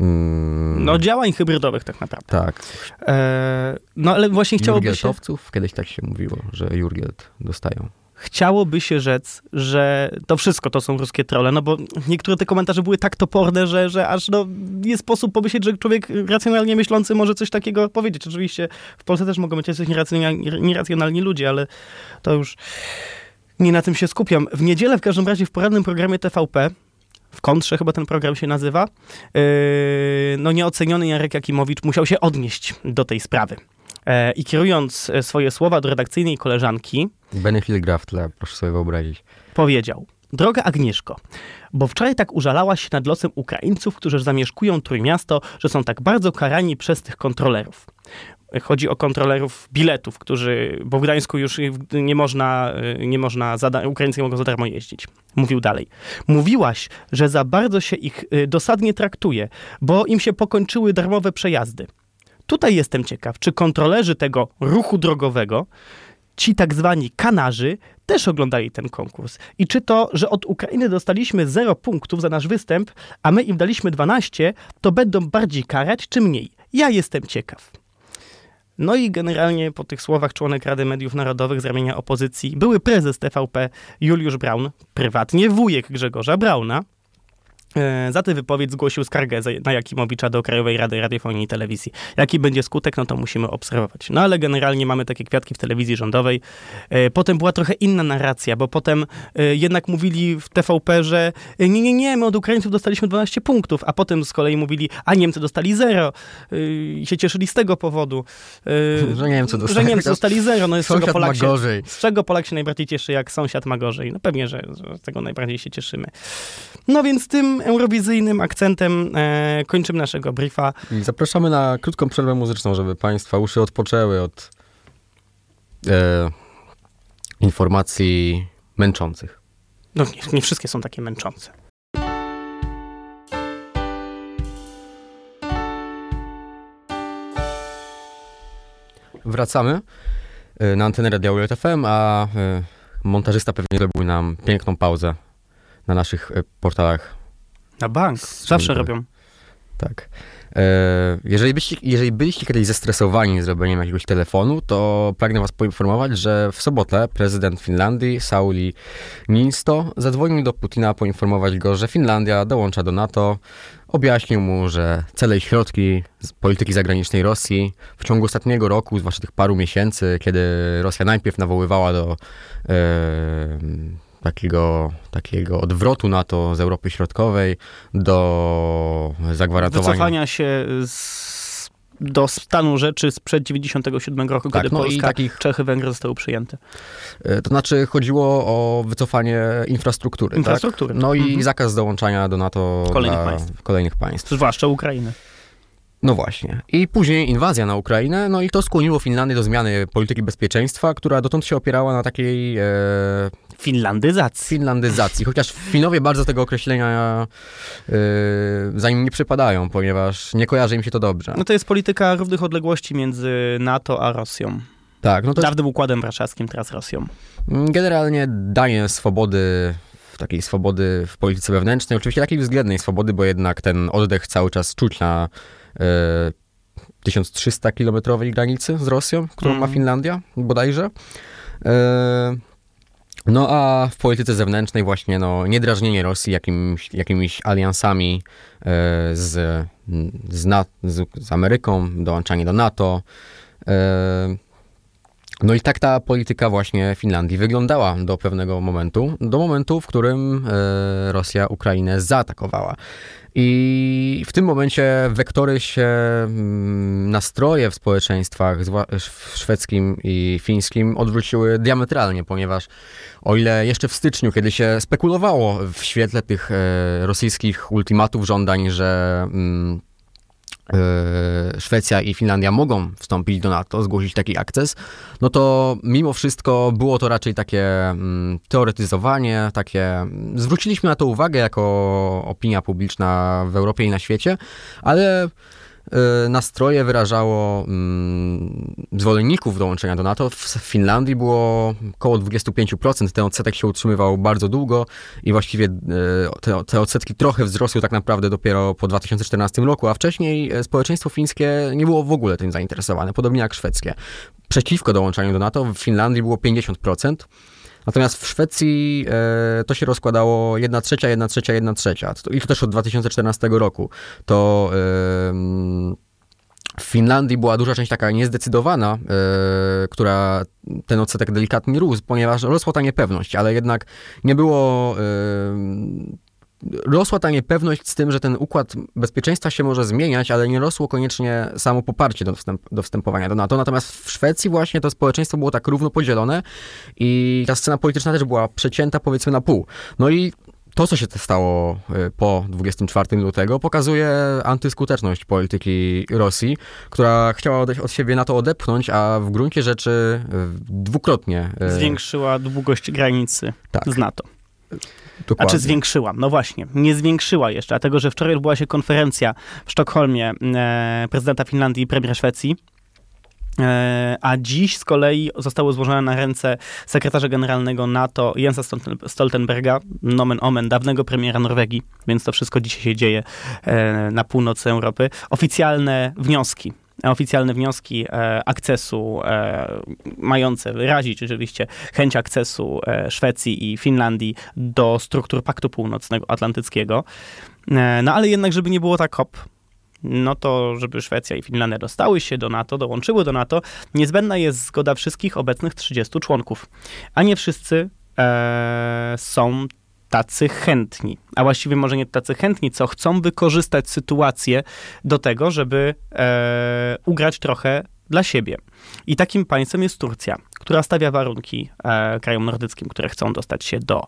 mm, No działań hybrydowych tak naprawdę. tak, E, no ale właśnie chciałoby się, kiedyś tak się mówiło, że Jurgielt dostają. Chciałoby się rzec, że to wszystko to są ruskie trole, no bo niektóre te komentarze były tak toporne, że, że aż no, jest sposób pomyśleć, że człowiek racjonalnie myślący może coś takiego powiedzieć. Oczywiście w Polsce też mogą być jacyś nieracjonalni, nieracjonalni ludzie, ale to już nie na tym się skupiam. W niedzielę w każdym razie w porannym programie TVP w kontrze chyba ten program się nazywa, yy, no nieoceniony Jarek Jakimowicz musiał się odnieść do tej sprawy. E, I kierując e, swoje słowa do redakcyjnej koleżanki, Benny Hill gra w tle, proszę sobie wyobrazić. powiedział: Droga Agnieszko, bo wczoraj tak użalałaś się nad losem Ukraińców, którzy zamieszkują Trójmiasto, że są tak bardzo karani przez tych kontrolerów. Chodzi o kontrolerów biletów, którzy, bo w Gdańsku już nie można, nie można za, Ukraińcy nie mogą za darmo jeździć. Mówił dalej. Mówiłaś, że za bardzo się ich dosadnie traktuje, bo im się pokończyły darmowe przejazdy. Tutaj jestem ciekaw, czy kontrolerzy tego ruchu drogowego, ci tak zwani kanarzy, też oglądali ten konkurs. I czy to, że od Ukrainy dostaliśmy 0 punktów za nasz występ, a my im daliśmy 12, to będą bardziej karać, czy mniej? Ja jestem ciekaw. No i generalnie po tych słowach członek Rady Mediów Narodowych z ramienia opozycji, były prezes TVP Juliusz Braun, prywatnie wujek Grzegorza Brauna, za tę wypowiedź zgłosił skargę na Jakimowicza do Krajowej Rady Radiofonii i Telewizji. Jaki będzie skutek, no to musimy obserwować. No ale generalnie mamy takie kwiatki w telewizji rządowej. E, Potem była trochę inna narracja, bo potem e, jednak mówili w TVP, że e, nie, nie, nie, my od Ukraińców dostaliśmy 12 punktów, a potem z kolei mówili, a Niemcy dostali 0 i się cieszyli z tego powodu. e, Że Niemcy Że dostali. Niemcy dostali 0, no z czego Polak się, z czego Polak się najbardziej cieszy, jak sąsiad ma gorzej? No pewnie, że, że z tego najbardziej się cieszymy. No więc tym eurowizyjnym akcentem e, kończymy naszego briefa. Zapraszamy na krótką przerwę muzyczną, żeby Państwa uszy odpoczęły od e, informacji męczących. No nie, nie wszystkie są takie męczące. Wracamy e, na antenę Radia UJT FM, a e, montażysta pewnie zrobił nam piękną pauzę na naszych e, portalach Na bank. Zawsze robią. Tak. E, Jeżeli byście, jeżeli byliście kiedyś zestresowani zrobieniem jakiegoś telefonu, to pragnę was poinformować, że w sobotę prezydent Finlandii, Sauli Niinisto, zadzwonił do Putina poinformować go, że Finlandia dołącza do NATO. Objaśnił mu, że cele i środki z polityki zagranicznej Rosji w ciągu ostatniego roku, zwłaszcza tych paru miesięcy, kiedy Rosja najpierw nawoływała do e, takiego, takiego odwrotu NATO z Europy Środkowej, do zagwarantowania... Wycofania się z, do stanu rzeczy sprzed 97 roku, Tak, kiedy no i Polska, takich- Czechy, Węgry zostały przyjęte. E, To znaczy chodziło o wycofanie infrastruktury, Infrastruktury. tak? No i Mhm. zakaz dołączania do NATO Kolejnych państw. kolejnych państw. Zwłaszcza Ukrainy. No właśnie. I później inwazja na Ukrainę, no i to skłoniło Finlandię do zmiany polityki bezpieczeństwa, która dotąd się opierała na takiej e, Finlandyzacji. finlandyzacji, chociaż Finowie bardzo tego określenia e, za nim nie przypadają, ponieważ nie kojarzy im się to dobrze. No to jest polityka równych odległości między NATO a Rosją. Tak, no to Dawnym układem warszawskim, teraz Rosją. Generalnie daje swobody, takiej swobody w polityce wewnętrznej, oczywiście takiej względnej swobody, bo jednak ten oddech cały czas czuć na 1300-kilometrowej granicy z Rosją, którą ma Mhm. Finlandia bodajże. E, no a w polityce zewnętrznej właśnie no, niedrażnienie Rosji jakimś, jakimiś aliansami e, z, z, Na- z, z Ameryką, dołączanie do NATO. No i tak ta polityka właśnie Finlandii wyglądała do pewnego momentu, do momentu, w którym e, Rosja Ukrainę zaatakowała. I w tym momencie wektory się, mm, nastroje w społeczeństwach szwedzkim i fińskim odwróciły diametralnie, ponieważ o ile jeszcze w styczniu, kiedy się spekulowało w świetle tych e, rosyjskich ultimatów żądań, że mm, Szwecja i Finlandia mogą wstąpić do NATO, zgłosić taki akces, no to mimo wszystko było to raczej takie mm, teoretyzowanie, takie... Zwróciliśmy na to uwagę jako opinia publiczna w Europie i na świecie, ale nastroje wyrażało mm, zwolenników dołączenia do NATO. W Finlandii było około 25%. Ten odsetek się utrzymywał bardzo długo i właściwie y, te, te odsetki trochę wzrosły tak naprawdę dopiero po 2014 roku, a wcześniej e, społeczeństwo fińskie nie było w ogóle tym zainteresowane, podobnie jak szwedzkie. Przeciwko dołączaniu do NATO w Finlandii było 50%. Natomiast w Szwecji e, to się rozkładało 1 trzecia, 1 trzecia, 1 trzecia. I to też od 2014 roku. To e, w Finlandii była duża część taka niezdecydowana, e, która ten odsetek delikatnie rósł, ponieważ rosła ta niepewność, ale jednak nie było rosła ta niepewność z tym, że ten układ bezpieczeństwa się może zmieniać, ale nie rosło koniecznie samo poparcie do, wstęp, do wstępowania do NATO. Natomiast w Szwecji właśnie to społeczeństwo było tak równo podzielone i ta scena polityczna też była przecięta powiedzmy na pół. No i to, co się stało y, po 24 lutego, pokazuje antyskuteczność polityki Rosji, która chciała od siebie na to odepchnąć, a w gruncie rzeczy y, dwukrotnie y, zwiększyła długość granicy tak. z NATO. Dokładnie. A czy zwiększyła? No właśnie, nie zwiększyła jeszcze, dlatego że wczoraj odbyła się konferencja w Sztokholmie e, prezydenta Finlandii i premiera Szwecji. E, a dziś z kolei zostało złożone na ręce sekretarza generalnego NATO Jensa Stoltenberga, nomen omen, dawnego premiera Norwegii, więc to wszystko dzisiaj się dzieje e, na północy Europy. Oficjalne wnioski oficjalne wnioski e, akcesu e, mające wyrazić oczywiście chęć akcesu e, Szwecji i Finlandii do struktur Paktu Północno-Atlantyckiego. No ale jednak, żeby nie było tak hop, no to żeby Szwecja i Finlandia dostały się do NATO, dołączyły do NATO, niezbędna jest zgoda wszystkich obecnych 30 członków. A nie wszyscy e, są tacy chętni, a właściwie może nie tacy chętni, co chcą wykorzystać sytuację do tego, żeby e, ugrać trochę dla siebie. I takim państwem jest Turcja, która stawia warunki e, krajom nordyckim, które chcą dostać się do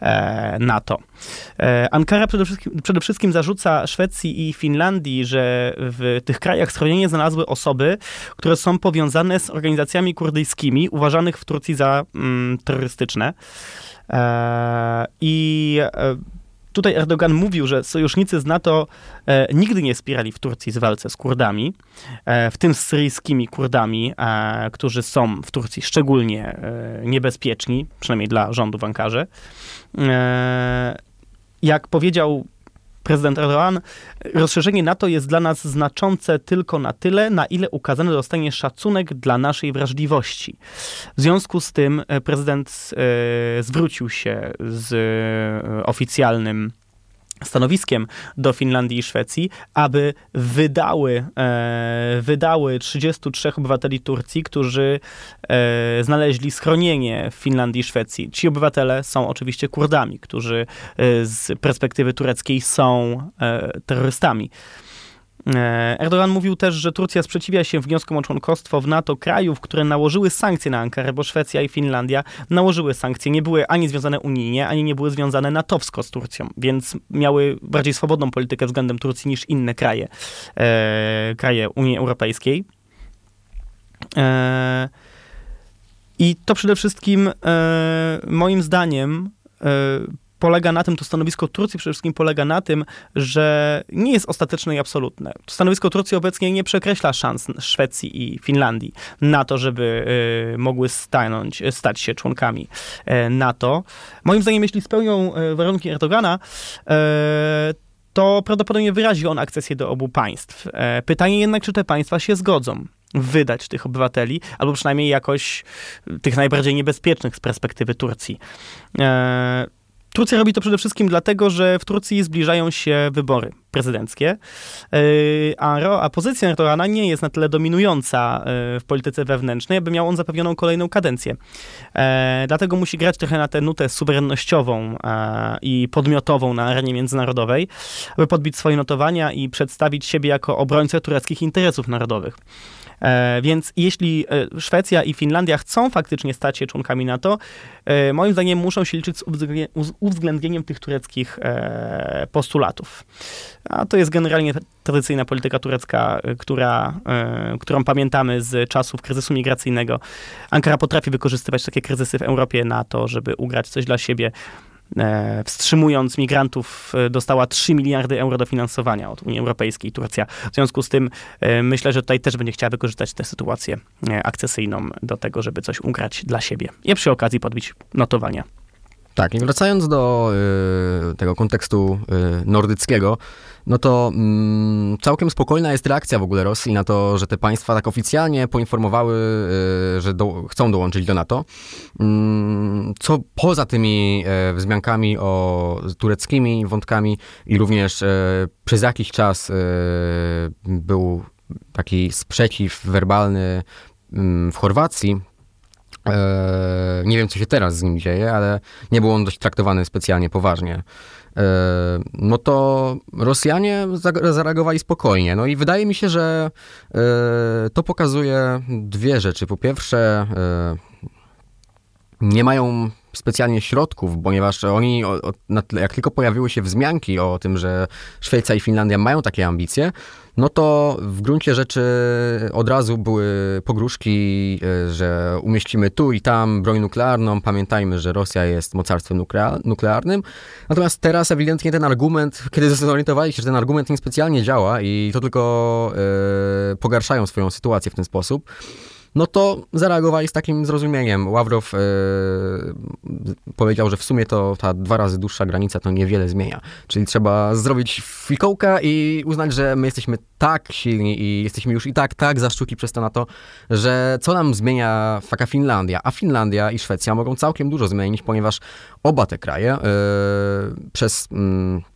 e, NATO. E, Ankara przede wszystkim, przede wszystkim zarzuca Szwecji i Finlandii, że w tych krajach schronienie znalazły osoby, które są powiązane z organizacjami kurdyjskimi, uważanych w Turcji za mm, terrorystyczne. E, I e, tutaj Erdogan mówił, że sojusznicy z NATO e, nigdy nie wspierali w Turcji z walce z Kurdami, w tym z syryjskimi Kurdami, którzy są w Turcji szczególnie niebezpieczni, przynajmniej dla rządu w Ankarze. Jak powiedział prezydent Erdogan, rozszerzenie NATO jest dla nas znaczące tylko na tyle, na ile ukazany zostanie szacunek dla naszej wrażliwości. W związku z tym e, prezydent e, zwrócił się z e, oficjalnym stanowiskiem do Finlandii i Szwecji, aby wydały, e, wydały 33 obywateli Turcji, którzy e, znaleźli schronienie w Finlandii i Szwecji. Ci obywatele są oczywiście Kurdami, którzy e, z perspektywy tureckiej są e, terrorystami. E, Erdogan mówił też, że Turcja sprzeciwia się wnioskom o członkostwo w NATO krajów, które nałożyły sankcje na Ankarę, bo Szwecja i Finlandia nałożyły sankcje. Nie były ani związane unijnie, ani nie były związane natowsko z Turcją, więc miały bardziej swobodną politykę względem Turcji niż inne kraje, e, kraje Unii Europejskiej. E, I to przede wszystkim, e, moim zdaniem, e, polega na tym, to stanowisko Turcji przede wszystkim polega na tym, że nie jest ostateczne i absolutne. To stanowisko Turcji obecnie nie przekreśla szans Szwecji i Finlandii na to, żeby y, mogły stanąć, stać się członkami y, NATO. Moim zdaniem, jeśli spełnią y, warunki Erdogana, to prawdopodobnie wyrazi on akcesję do obu państw. Pytanie jednak, czy te państwa się zgodzą wydać tych obywateli, albo przynajmniej jakoś tych najbardziej niebezpiecznych z perspektywy Turcji. Turcja robi to przede wszystkim dlatego, że w Turcji zbliżają się wybory prezydenckie, e, a, a pozycja Erdogana nie jest na tyle dominująca e, w polityce wewnętrznej, aby miał on zapewnioną kolejną kadencję. E, dlatego musi grać trochę na tę nutę suwerennościową i podmiotową na arenie międzynarodowej, aby podbić swoje notowania i przedstawić siebie jako obrońcę tureckich interesów narodowych. E, więc jeśli e, Szwecja i Finlandia chcą faktycznie stać się członkami NATO, e, moim zdaniem muszą się liczyć z uwzględnieniem tych tureckich postulatów. A to jest generalnie tradycyjna polityka turecka, która, którą pamiętamy z czasów kryzysu migracyjnego. Ankara potrafi wykorzystywać takie kryzysy w Europie na to, żeby ugrać coś dla siebie. E, wstrzymując migrantów, e, dostała 3 miliardy euro dofinansowania od Unii Europejskiej, Turcja. W związku z tym e, myślę, że tutaj też będzie chciała wykorzystać tę sytuację akcesyjną do tego, żeby coś ugrać dla siebie i przy okazji podbić notowania. Tak, i wracając do y, tego kontekstu y, nordyckiego, no to mm, całkiem spokojna jest reakcja w ogóle Rosji na to, że te państwa tak oficjalnie poinformowały, y, że do, chcą dołączyć do NATO. Mm, co poza tymi y, wzmiankami o tureckimi wątkami i również y, przez jakiś czas e, był taki sprzeciw werbalny mm, w Chorwacji E, nie wiem, co się teraz z nim dzieje, ale nie był on dość traktowany specjalnie poważnie. E, no to Rosjanie zareagowali spokojnie. No i wydaje mi się, że e, to pokazuje dwie rzeczy. Po pierwsze, nie mają specjalnie środków, ponieważ oni, jak tylko pojawiły się wzmianki o tym, że Szwecja i Finlandia mają takie ambicje, no to w gruncie rzeczy od razu były pogróżki, e, że umieścimy tu i tam broń nuklearną. Pamiętajmy, że Rosja jest mocarstwem nuklearnym. Natomiast teraz ewidentnie ten argument, kiedy zorientowali się, że ten argument niespecjalnie działa i to tylko yy, pogarszają swoją sytuację w ten sposób, no to zareagowali z takim zrozumieniem. Ławrow yy, powiedział, że w sumie to ta dwa razy dłuższa granica to niewiele zmienia. Czyli trzeba zrobić fikołka i uznać, że my jesteśmy tak silni i jesteśmy już i tak, tak zaszczuki przez to na to, że co nam zmienia taka Finlandia? A Finlandia i Szwecja mogą całkiem dużo zmienić, ponieważ oba te kraje yy, przez... Yy,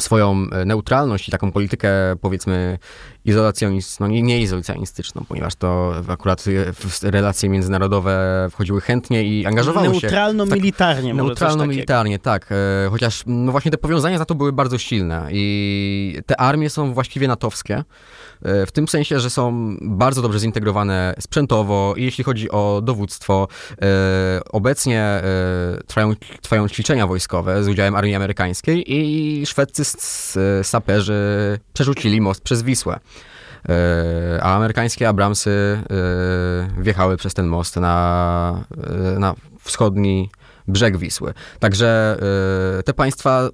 swoją e, neutralność i taką politykę, powiedzmy, izolacjonistyczną, nie, nie izolacjonistyczną, ponieważ to akurat w relacje międzynarodowe wchodziły chętnie i angażowały się. Neutralno-militarnie. Tak, Neutralno-militarnie, tak. E, chociaż no właśnie te powiązania za to były bardzo silne i te armie są właściwie natowskie. E, w tym sensie, że są bardzo dobrze zintegrowane sprzętowo i jeśli chodzi o dowództwo. E, obecnie e, trwają, trwają ćwiczenia wojskowe z udziałem armii amerykańskiej i szwedzcy saperzy przerzucili most przez Wisłę a amerykańskie Abramsy wjechały przez ten most na, na wschodni brzeg Wisły. Także te państwa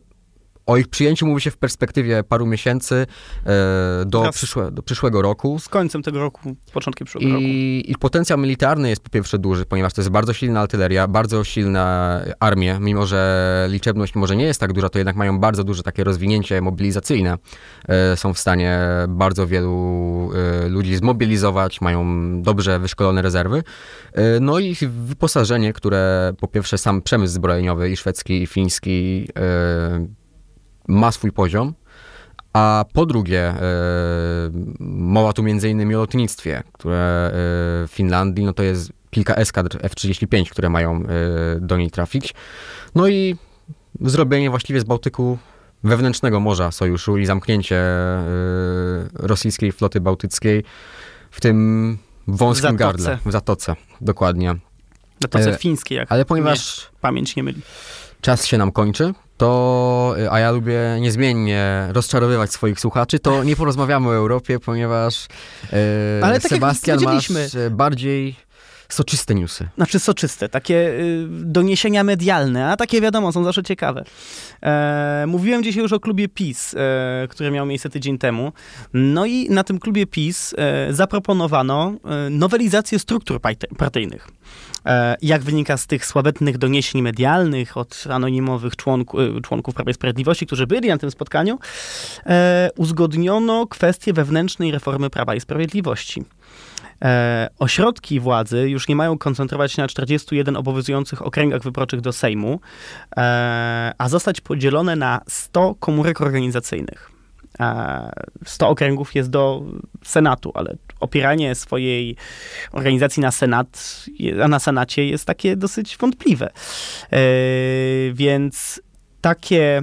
o ich przyjęciu mówi się w perspektywie paru miesięcy e, do, przyszłe, do przyszłego roku. Z końcem tego roku, początkiem przyszłego I, roku. Ich potencjał militarny jest po pierwsze duży, ponieważ to jest bardzo silna artyleria, bardzo silna armia, mimo że liczebność może nie jest tak duża, to jednak mają bardzo duże takie rozwinięcie mobilizacyjne. E, są w stanie bardzo wielu e, ludzi zmobilizować, mają dobrze wyszkolone rezerwy. E, no i wyposażenie, które po pierwsze sam przemysł zbrojeniowy i szwedzki, i fiński e, ma swój poziom, a po drugie, e, mowa tu między innymi o lotnictwie, które e, w Finlandii, no to jest kilka eskadr F-35, które mają e, do niej trafić. No i zrobienie właściwie z Bałtyku wewnętrznego morza sojuszu i zamknięcie rosyjskiej floty bałtyckiej w tym wąskim w gardle, w zatoce, dokładnie. Zatoce fińskiej, jak Ale ponieważ pamięć nie myli. Czas się nam kończy, to, a ja lubię niezmiennie rozczarowywać swoich słuchaczy, to nie porozmawiamy o Europie, ponieważ e, Ale tak Sebastian masz bardziej soczyste newsy. Znaczy soczyste, takie y, doniesienia medialne, a takie wiadomo, są zawsze ciekawe. E, mówiłem dzisiaj już o klubie PiS, e, który miał miejsce tydzień temu. No i na tym klubie PiS e, zaproponowano e, nowelizację struktur partyjnych. E, jak wynika z tych sławetnych doniesień medialnych od anonimowych członku, e, członków Prawa i Sprawiedliwości, którzy byli na tym spotkaniu, uzgodniono kwestię wewnętrznej reformy Prawa i Sprawiedliwości. E, ośrodki władzy już nie mają koncentrować się na 41 obowiązujących okręgach wyborczych do Sejmu, e, a zostać podzielone na 100 komórek organizacyjnych. 100 e, okręgów jest do Senatu, ale opieranie swojej organizacji na Senat, na Senacie jest takie dosyć wątpliwe. Więc takie,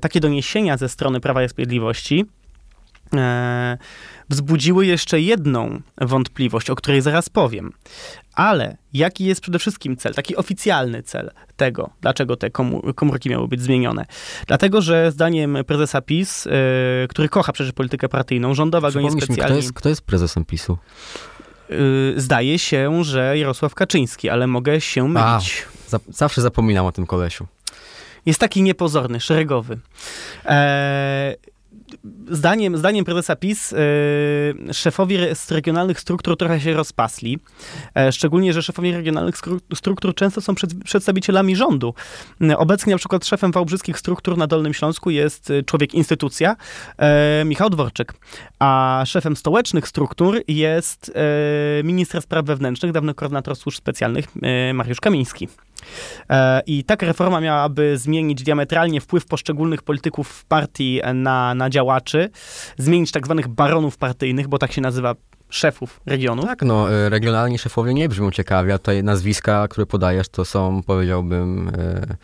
takie doniesienia ze strony Prawa i Sprawiedliwości e, wzbudziły jeszcze jedną wątpliwość, o której zaraz powiem. Ale jaki jest przede wszystkim cel, taki oficjalny cel tego, dlaczego te komórki miały być zmienione? Dlatego, że zdaniem prezesa PiS, yy, który kocha przecież politykę partyjną, rządowa go niespecjalnie... Mi, kto, jest, kto jest prezesem PiSu? Yy, zdaje się, że Jarosław Kaczyński, ale mogę się mylić. A, za, zawsze zapominam o tym kolesiu. Jest taki niepozorny, szeregowy. Eee, zdaniem, zdaniem prezesa PiS yy, szefowie z regionalnych struktur trochę się rozpasli. E, szczególnie, że szefowie regionalnych struktur często są przed, przedstawicielami rządu. Obecnie na przykład szefem wałbrzyskich struktur na Dolnym Śląsku jest człowiek instytucja, e, Michał Dworczyk, a szefem stołecznych struktur jest e, minister spraw wewnętrznych, dawny koordynator służb specjalnych Mariusz Kamiński. E, I taka reforma miałaby zmienić diametralnie wpływ poszczególnych polityków partii na, na działaczy, zmienić tak zwanych baronów partyjnych, bo tak się nazywa szefów regionu. Tak, no, e, regionalni szefowie nie brzmią ciekawie, a tutaj nazwiska, które podajesz, to są, powiedziałbym, e,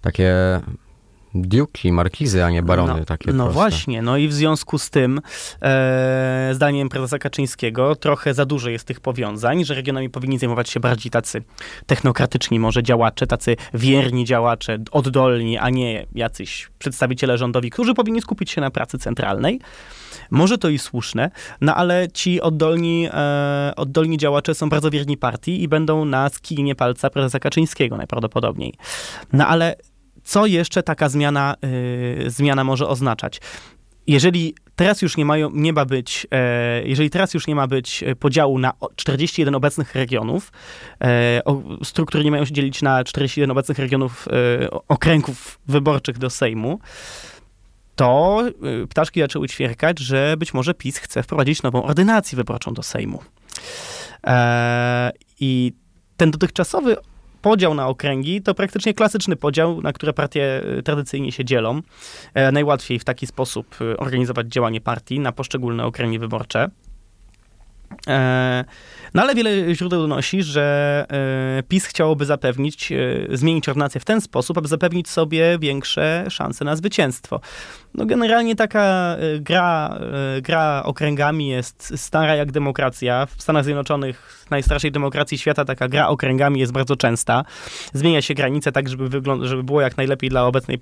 takie Duki, markizy, a nie barony no, takie No proste. właśnie, no i w związku z tym, e, zdaniem prezesa Kaczyńskiego, trochę za dużo jest tych powiązań, że regionami powinni zajmować się bardziej tacy technokratyczni może działacze, tacy wierni działacze, oddolni, a nie jacyś przedstawiciele rządowi, którzy powinni skupić się na pracy centralnej. Może to i słuszne, no ale ci oddolni, e, oddolni działacze są bardzo wierni partii i będą na skinie palca prezesa Kaczyńskiego najprawdopodobniej. No ale co jeszcze taka zmiana, yy, zmiana może oznaczać? Jeżeli teraz już nie, mają, nie ma być, e, jeżeli teraz już nie ma być podziału na 41 obecnych regionów, e, o, struktury nie mają się dzielić na 41 obecnych regionów e, okręgów wyborczych do Sejmu, to e, ptaszki zaczęły ćwierkać, że być może PiS chce wprowadzić nową ordynację wyborczą do Sejmu. E, I ten dotychczasowy podział na okręgi to praktycznie klasyczny podział, na które partie y, tradycyjnie się dzielą. E, najłatwiej w taki sposób y, organizować działanie partii na poszczególne okręgi wyborcze. E, no ale wiele źródeł donosi, że e, PiS chciałoby zapewnić, e, zmienić ordynację w ten sposób, aby zapewnić sobie większe szanse na zwycięstwo. No generalnie taka gra, gra okręgami jest stara jak demokracja. W Stanach Zjednoczonych, najstarszej demokracji świata, taka gra okręgami jest bardzo częsta. Zmienia się granice tak, żeby, żeby było jak najlepiej dla obecnej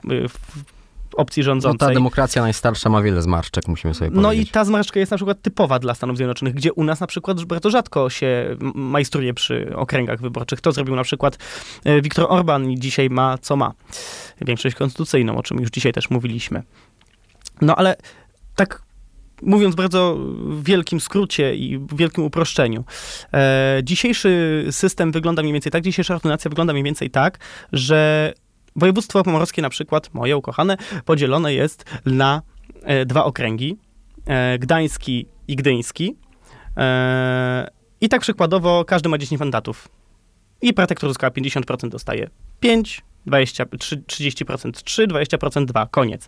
opcji rządzącej. No ta demokracja najstarsza ma wiele zmarszczek, musimy sobie powiedzieć. No i ta zmarszczka jest na przykład typowa dla Stanów Zjednoczonych, gdzie u nas na przykład bardzo rzadko się majstruje przy okręgach wyborczych. To zrobił na przykład e, Viktor Orban i dzisiaj ma co ma. Większość konstytucyjną, o czym już dzisiaj też mówiliśmy. No ale tak mówiąc bardzo w wielkim skrócie i wielkim uproszczeniu, e, dzisiejszy system wygląda mniej więcej tak, dzisiejsza ordynacja wygląda mniej więcej tak, że Województwo pomorskie na przykład, moje ukochane, podzielone jest na e, dwa okręgi, e, gdański i gdyński. E, I tak przykładowo każdy ma 10 mandatów. I partia, uzyskała 50% dostaje 5, 20, 30% 3, 20% 2, koniec.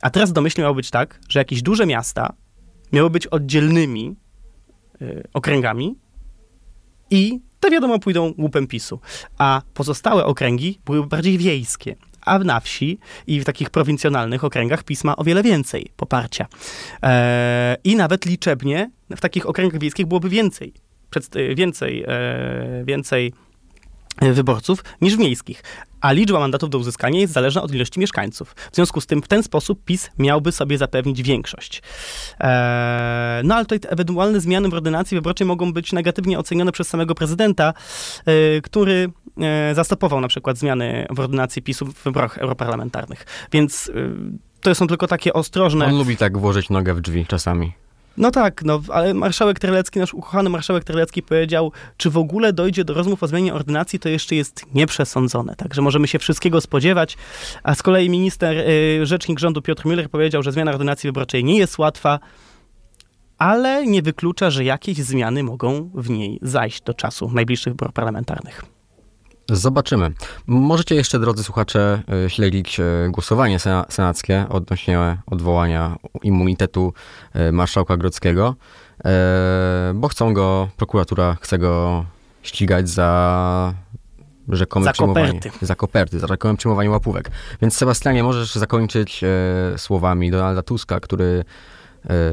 A teraz domyślnie miało być tak, że jakieś duże miasta miały być oddzielnymi y, okręgami i te wiadomo pójdą łupem PiSu. A pozostałe okręgi były bardziej wiejskie. A na wsi i w takich prowincjonalnych okręgach pisma o wiele więcej poparcia. Eee, I nawet liczebnie w takich okręgach wiejskich byłoby więcej, więcej, e, więcej wyborców niż w miejskich, a liczba mandatów do uzyskania jest zależna od ilości mieszkańców. W związku z tym w ten sposób PiS miałby sobie zapewnić większość. Eee, no ale tutaj ewentualne zmiany w ordynacji wyborczej mogą być negatywnie ocenione przez samego prezydenta, e, który e, zastopował na przykład zmiany w ordynacji PiSu w wyborach europarlamentarnych. Więc e, to są tylko takie ostrożne... On lubi tak włożyć nogę w drzwi czasami. No tak, no, ale marszałek Terlecki, nasz ukochany marszałek Terlecki powiedział, czy w ogóle dojdzie do rozmów o zmianie ordynacji, to jeszcze jest nieprzesądzone, także możemy się wszystkiego spodziewać, a z kolei minister, y, rzecznik rządu Piotr Müller powiedział, że zmiana ordynacji wyborczej nie jest łatwa, ale nie wyklucza, że jakieś zmiany mogą w niej zajść do czasu najbliższych wyborów parlamentarnych. Zobaczymy. Możecie jeszcze, drodzy słuchacze, e, śledzić e, głosowanie senackie odnośnie odwołania immunitetu e, marszałka Grodzkiego, bo chcą go, prokuratura chce go ścigać za rzekome za przyjmowanie. Koperty. Za koperty, za rzekome przyjmowanie łapówek. Więc Sebastianie, możesz zakończyć słowami Donalda Tuska, który E,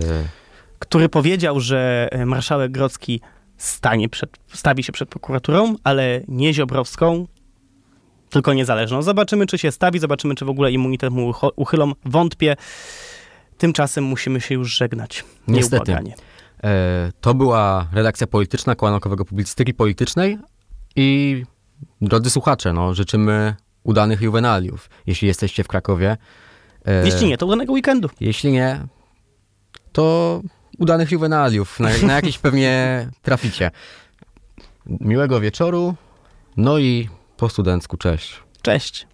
który powiedział, że e, marszałek Grodzki stanie przed, stawi się przed prokuraturą, ale nie Ziobrowską, tylko niezależną. Zobaczymy, czy się stawi, zobaczymy, czy w ogóle immunitet mu uchylą. Wątpię. Tymczasem musimy się już żegnać. Niestety. E, To była redakcja polityczna Koła Naukowego Publicystyki Politycznej i drodzy słuchacze, no, życzymy udanych juwenaliów, jeśli jesteście w Krakowie. E, Jeśli nie, to udanego weekendu. Jeśli nie, to udanych juwenaliów. Na, na jakiś pewnie traficie. Miłego wieczoru, no i po studencku cześć. Cześć.